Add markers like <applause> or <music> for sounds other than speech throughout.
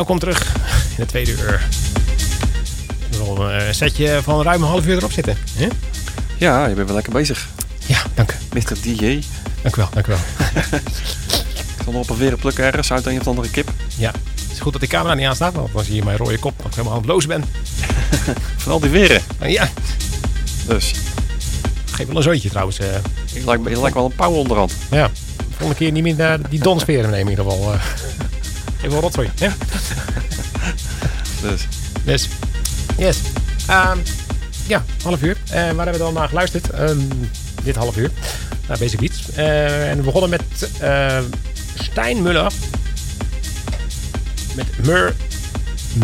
Welkom terug in de tweede uur. Wel een setje van ruim een half uur erop zitten. hè? Ja, je bent wel lekker bezig. Ja, dank u. Mr. DJ. Dank u wel, dank u wel. <laughs> Ik zal nog op een veren plukken ergens uit een of andere kip. Ja, het is goed dat die camera niet aanstaat, want dan zie je mijn rode kop dat ik helemaal aan het blozen ben. <laughs> Van al die veren. En ja, Dus geef wel een zoontje trouwens. eh. ik lijkt, lijkt wel een pauw onderhand. ja, volgende keer niet meer naar die donsferen nemen in ieder geval. Even wel rotzooi. Ja. Dus Dus, yes. Ehm, ja, half uur. Eh, waar hebben we dan naar geluisterd? Ehm, dit half uur. Naar Basic Beats. Eh, en we begonnen met eh Stijn Muller. Met Mur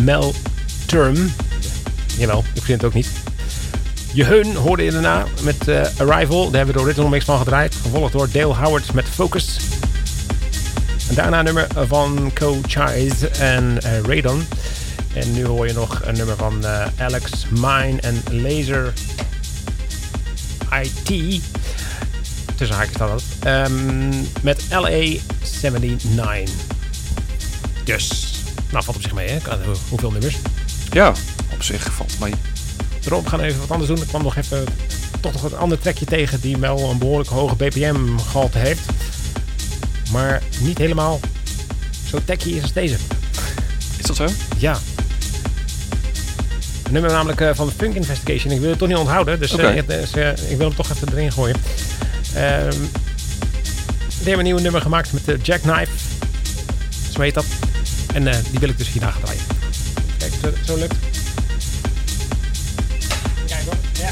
Mel Term. Jawel, ik vind het ook niet. Je Heun hoorde je daarna met eh, Arrival. Daar hebben we de original mix van gedraaid. Gevolgd door Dale Howard met Focus. Daarna een nummer van Co Chise en eh Radon. En nu hoor je nog een nummer van eh, Alex Mine en Laser IT. Tussen haakjes staat dat. Ehm, met LA79. Dus, nou valt op zich mee hè. Hoeveel nummers? ja, op zich valt mee. Daarom gaan we even wat anders doen. Ik kwam nog even toch nog een ander trekje tegen die wel een behoorlijk hoge BPM gehalte heeft. Maar niet helemaal zo techy is als deze. Is dat zo? Ja. Een nummer namelijk eh, van de Funk Investigation. Ik wil het toch niet onthouden, dus, eh, eh, ik wil hem toch even erin gooien. Ehm die hebben een nieuw nummer gemaakt met de Jackknife. Zo heet dat. En die wil ik dus hierna gaan draaien. Kijk, zo, zo lukt. Kijk hoor. Ja.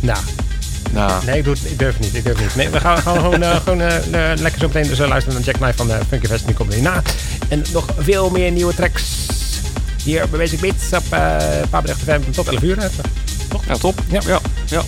Nou, Nou, Nee, ik, doe het, ik durf het niet. Ik durf niet. Nee, we gaan, gaan gewoon, eh, gewoon eh, eh, lekker zo meteen dus, eh, luisteren naar Jack Knife van Funky Fest. Die komt hierna. En nog veel meer nieuwe tracks hier bij Basic Beats op uh, Papendrecht FM tot 11 uur. Toch? ja, top. Ja. ja. ja.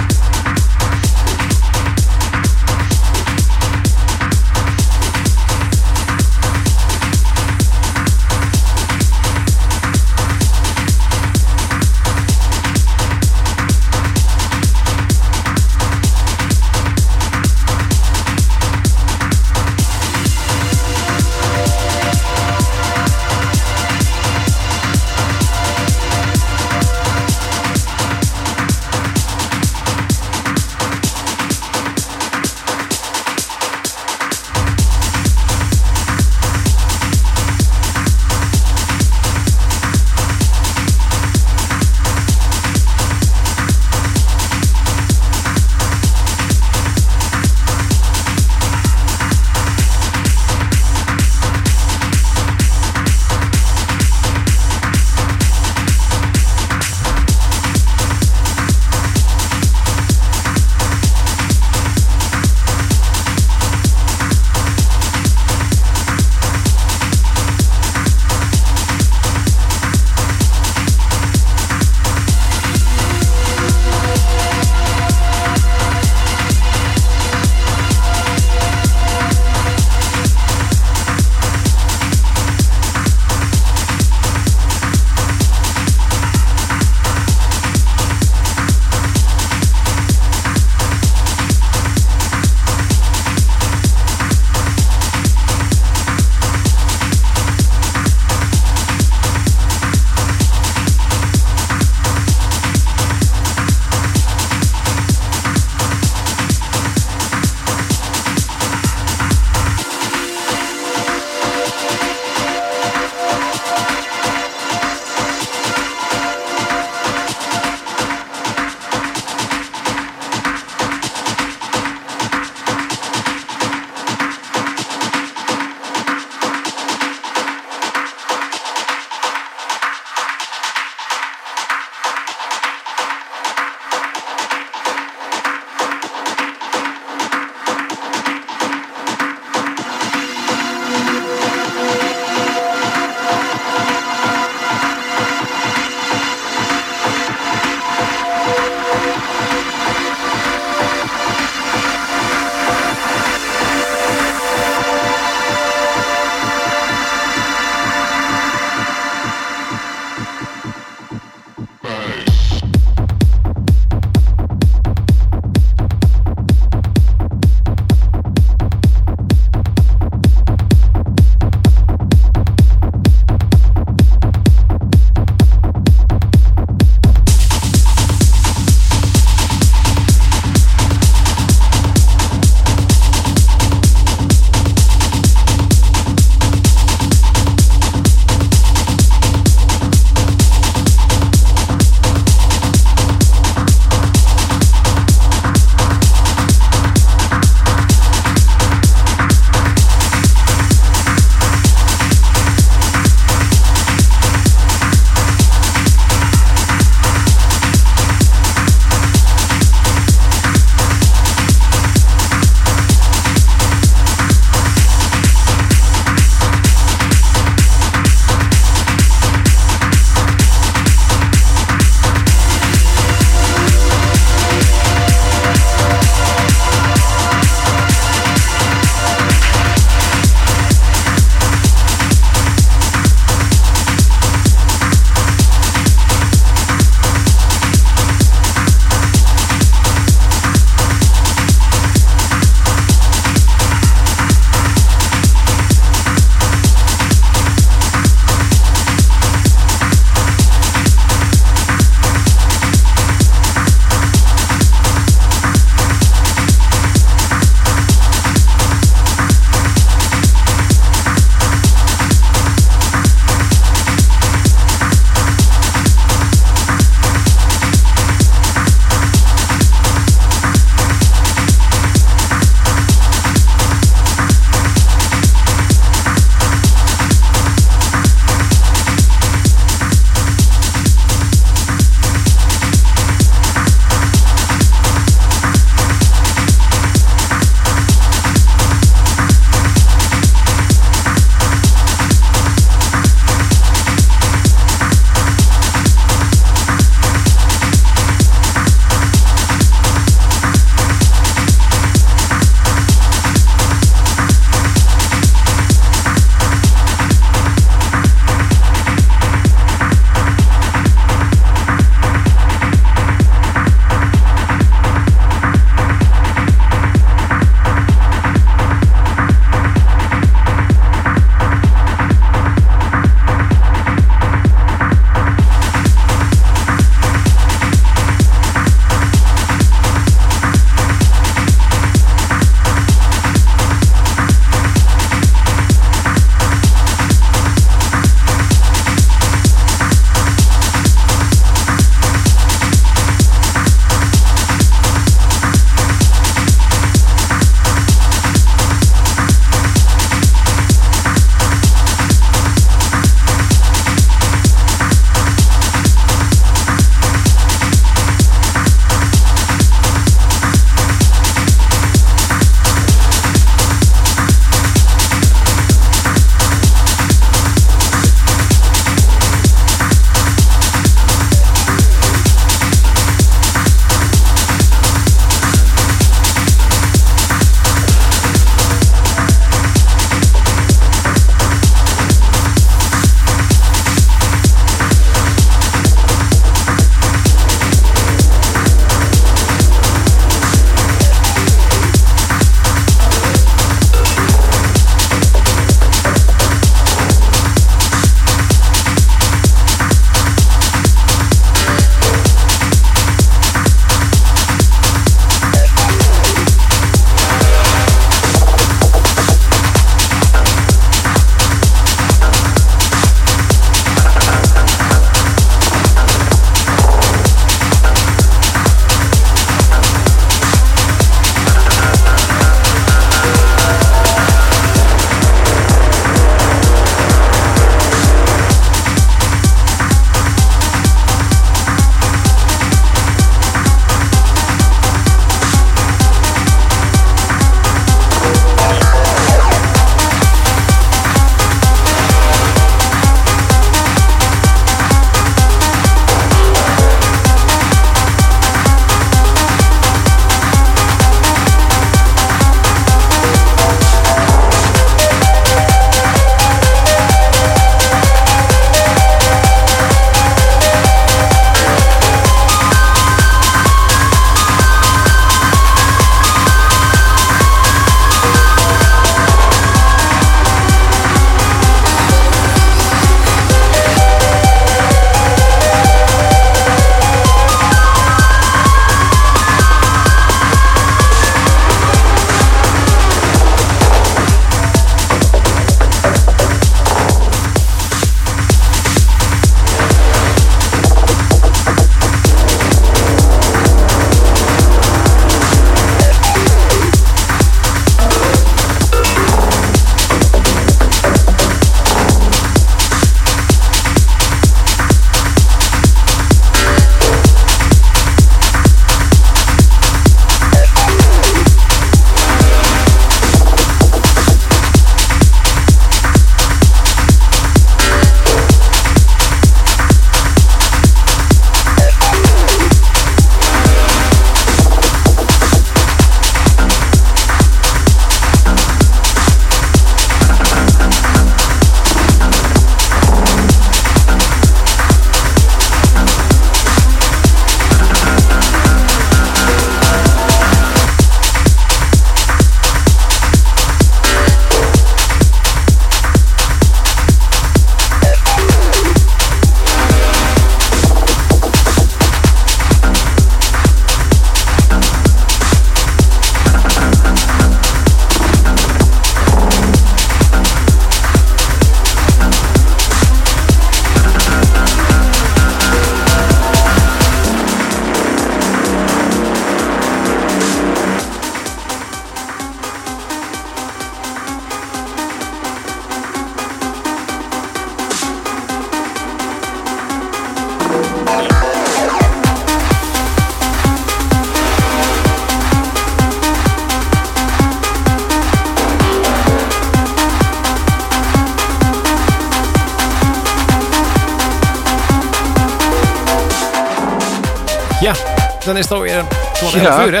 Is het alweer tot Ja. 11 uur, hè?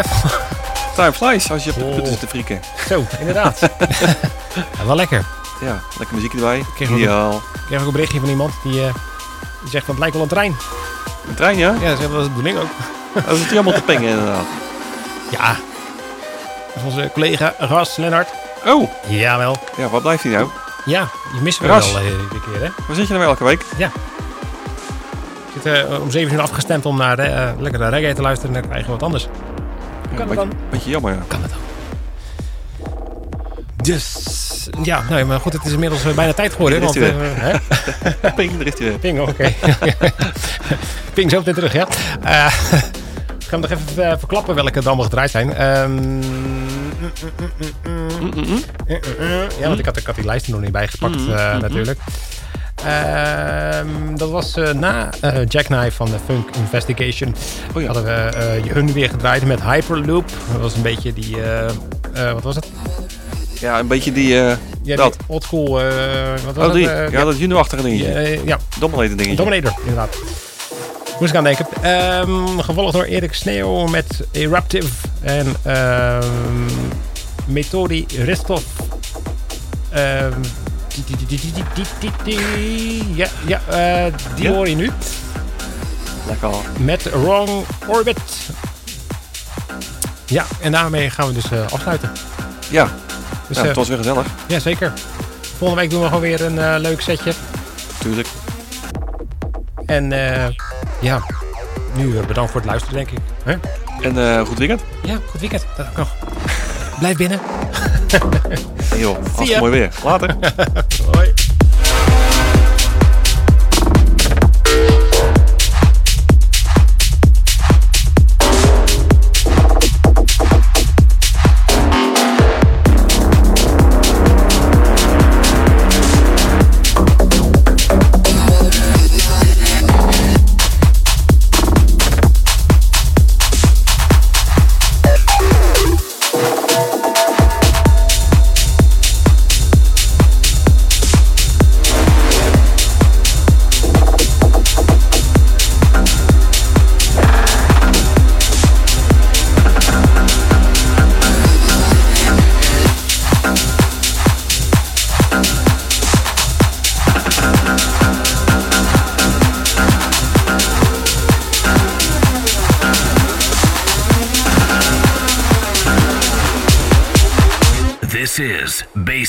<laughs> Time flies als je op de Oh. computer zit te frieken. Zo, inderdaad. <laughs> ja, wel lekker. Ja, lekker muziek erbij. Kreeg ook Ideaal. Ik kreeg ook een berichtje van iemand die, eh, die zegt van het lijkt wel een trein. Een trein, ja? Ja, dat is de bedoeling ook. Dat is het helemaal te pingen <laughs> inderdaad. Ja. Dat is onze collega Ras Lennart. Oh, Jawel. ja, waar blijft hij nou? Ja, missen we Ras. wel eh, iedere keer, hè? Waar zit je nou elke week? We zitten eh, om 7 uur afgestemd om naar eh lekkere reggae te luisteren en dan krijgen we wat anders. Hoe kan dat beetje, dan? beetje jammer, ja. Kan dat dan? Dus, ja, nou, maar goed, het is inmiddels eh, bijna tijd geworden. Want, eh, hè? <laughs> Ping, daar is hij weer. Ping, oké. <laughs> Ping zo meteen terug, ja. Eh, <laughs> ik ga hem nog even verklappen welke er allemaal gedraaid zijn. Ehm, mm, mm, mm. Ja, want ik had, ik had die lijst er nog niet bijgepakt natuurlijk. Ehm, dat was eh, na eh, Jackknife van de Funk Investigation. Oh ja. Hadden we eh, hun weer gedraaid met Hyperloop. Dat was een beetje die... wat was het? Ja, een beetje die... Ja, Dat. die oldschool... eh wat was oh, die. het? Ja, dat Juno-achtige dingetje. ja, Dominator dingetje. Dominator, inderdaad. Moest ik aan denken. Ehm, gevolgd door Erik Sneeuw met Eruptive. En ehm Methodi Ristov. Ehm, ja, ja eh, die hoor je nu. Lekker. Met Wrong Orbit. Ja, en daarmee gaan we dus eh, afsluiten. Ja, dus, ja het eh, was weer gezellig. Ja, zeker. Volgende week doen we gewoon weer een leuk setje. Tuurlijk. En ja, nu bedankt voor het luisteren, denk ik. En goed weekend. Ja, goed weekend. Dat nog. Blijf binnen. <laughs> En joh, hartstikke mooi weer. Later. <laughs>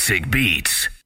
Basic beats.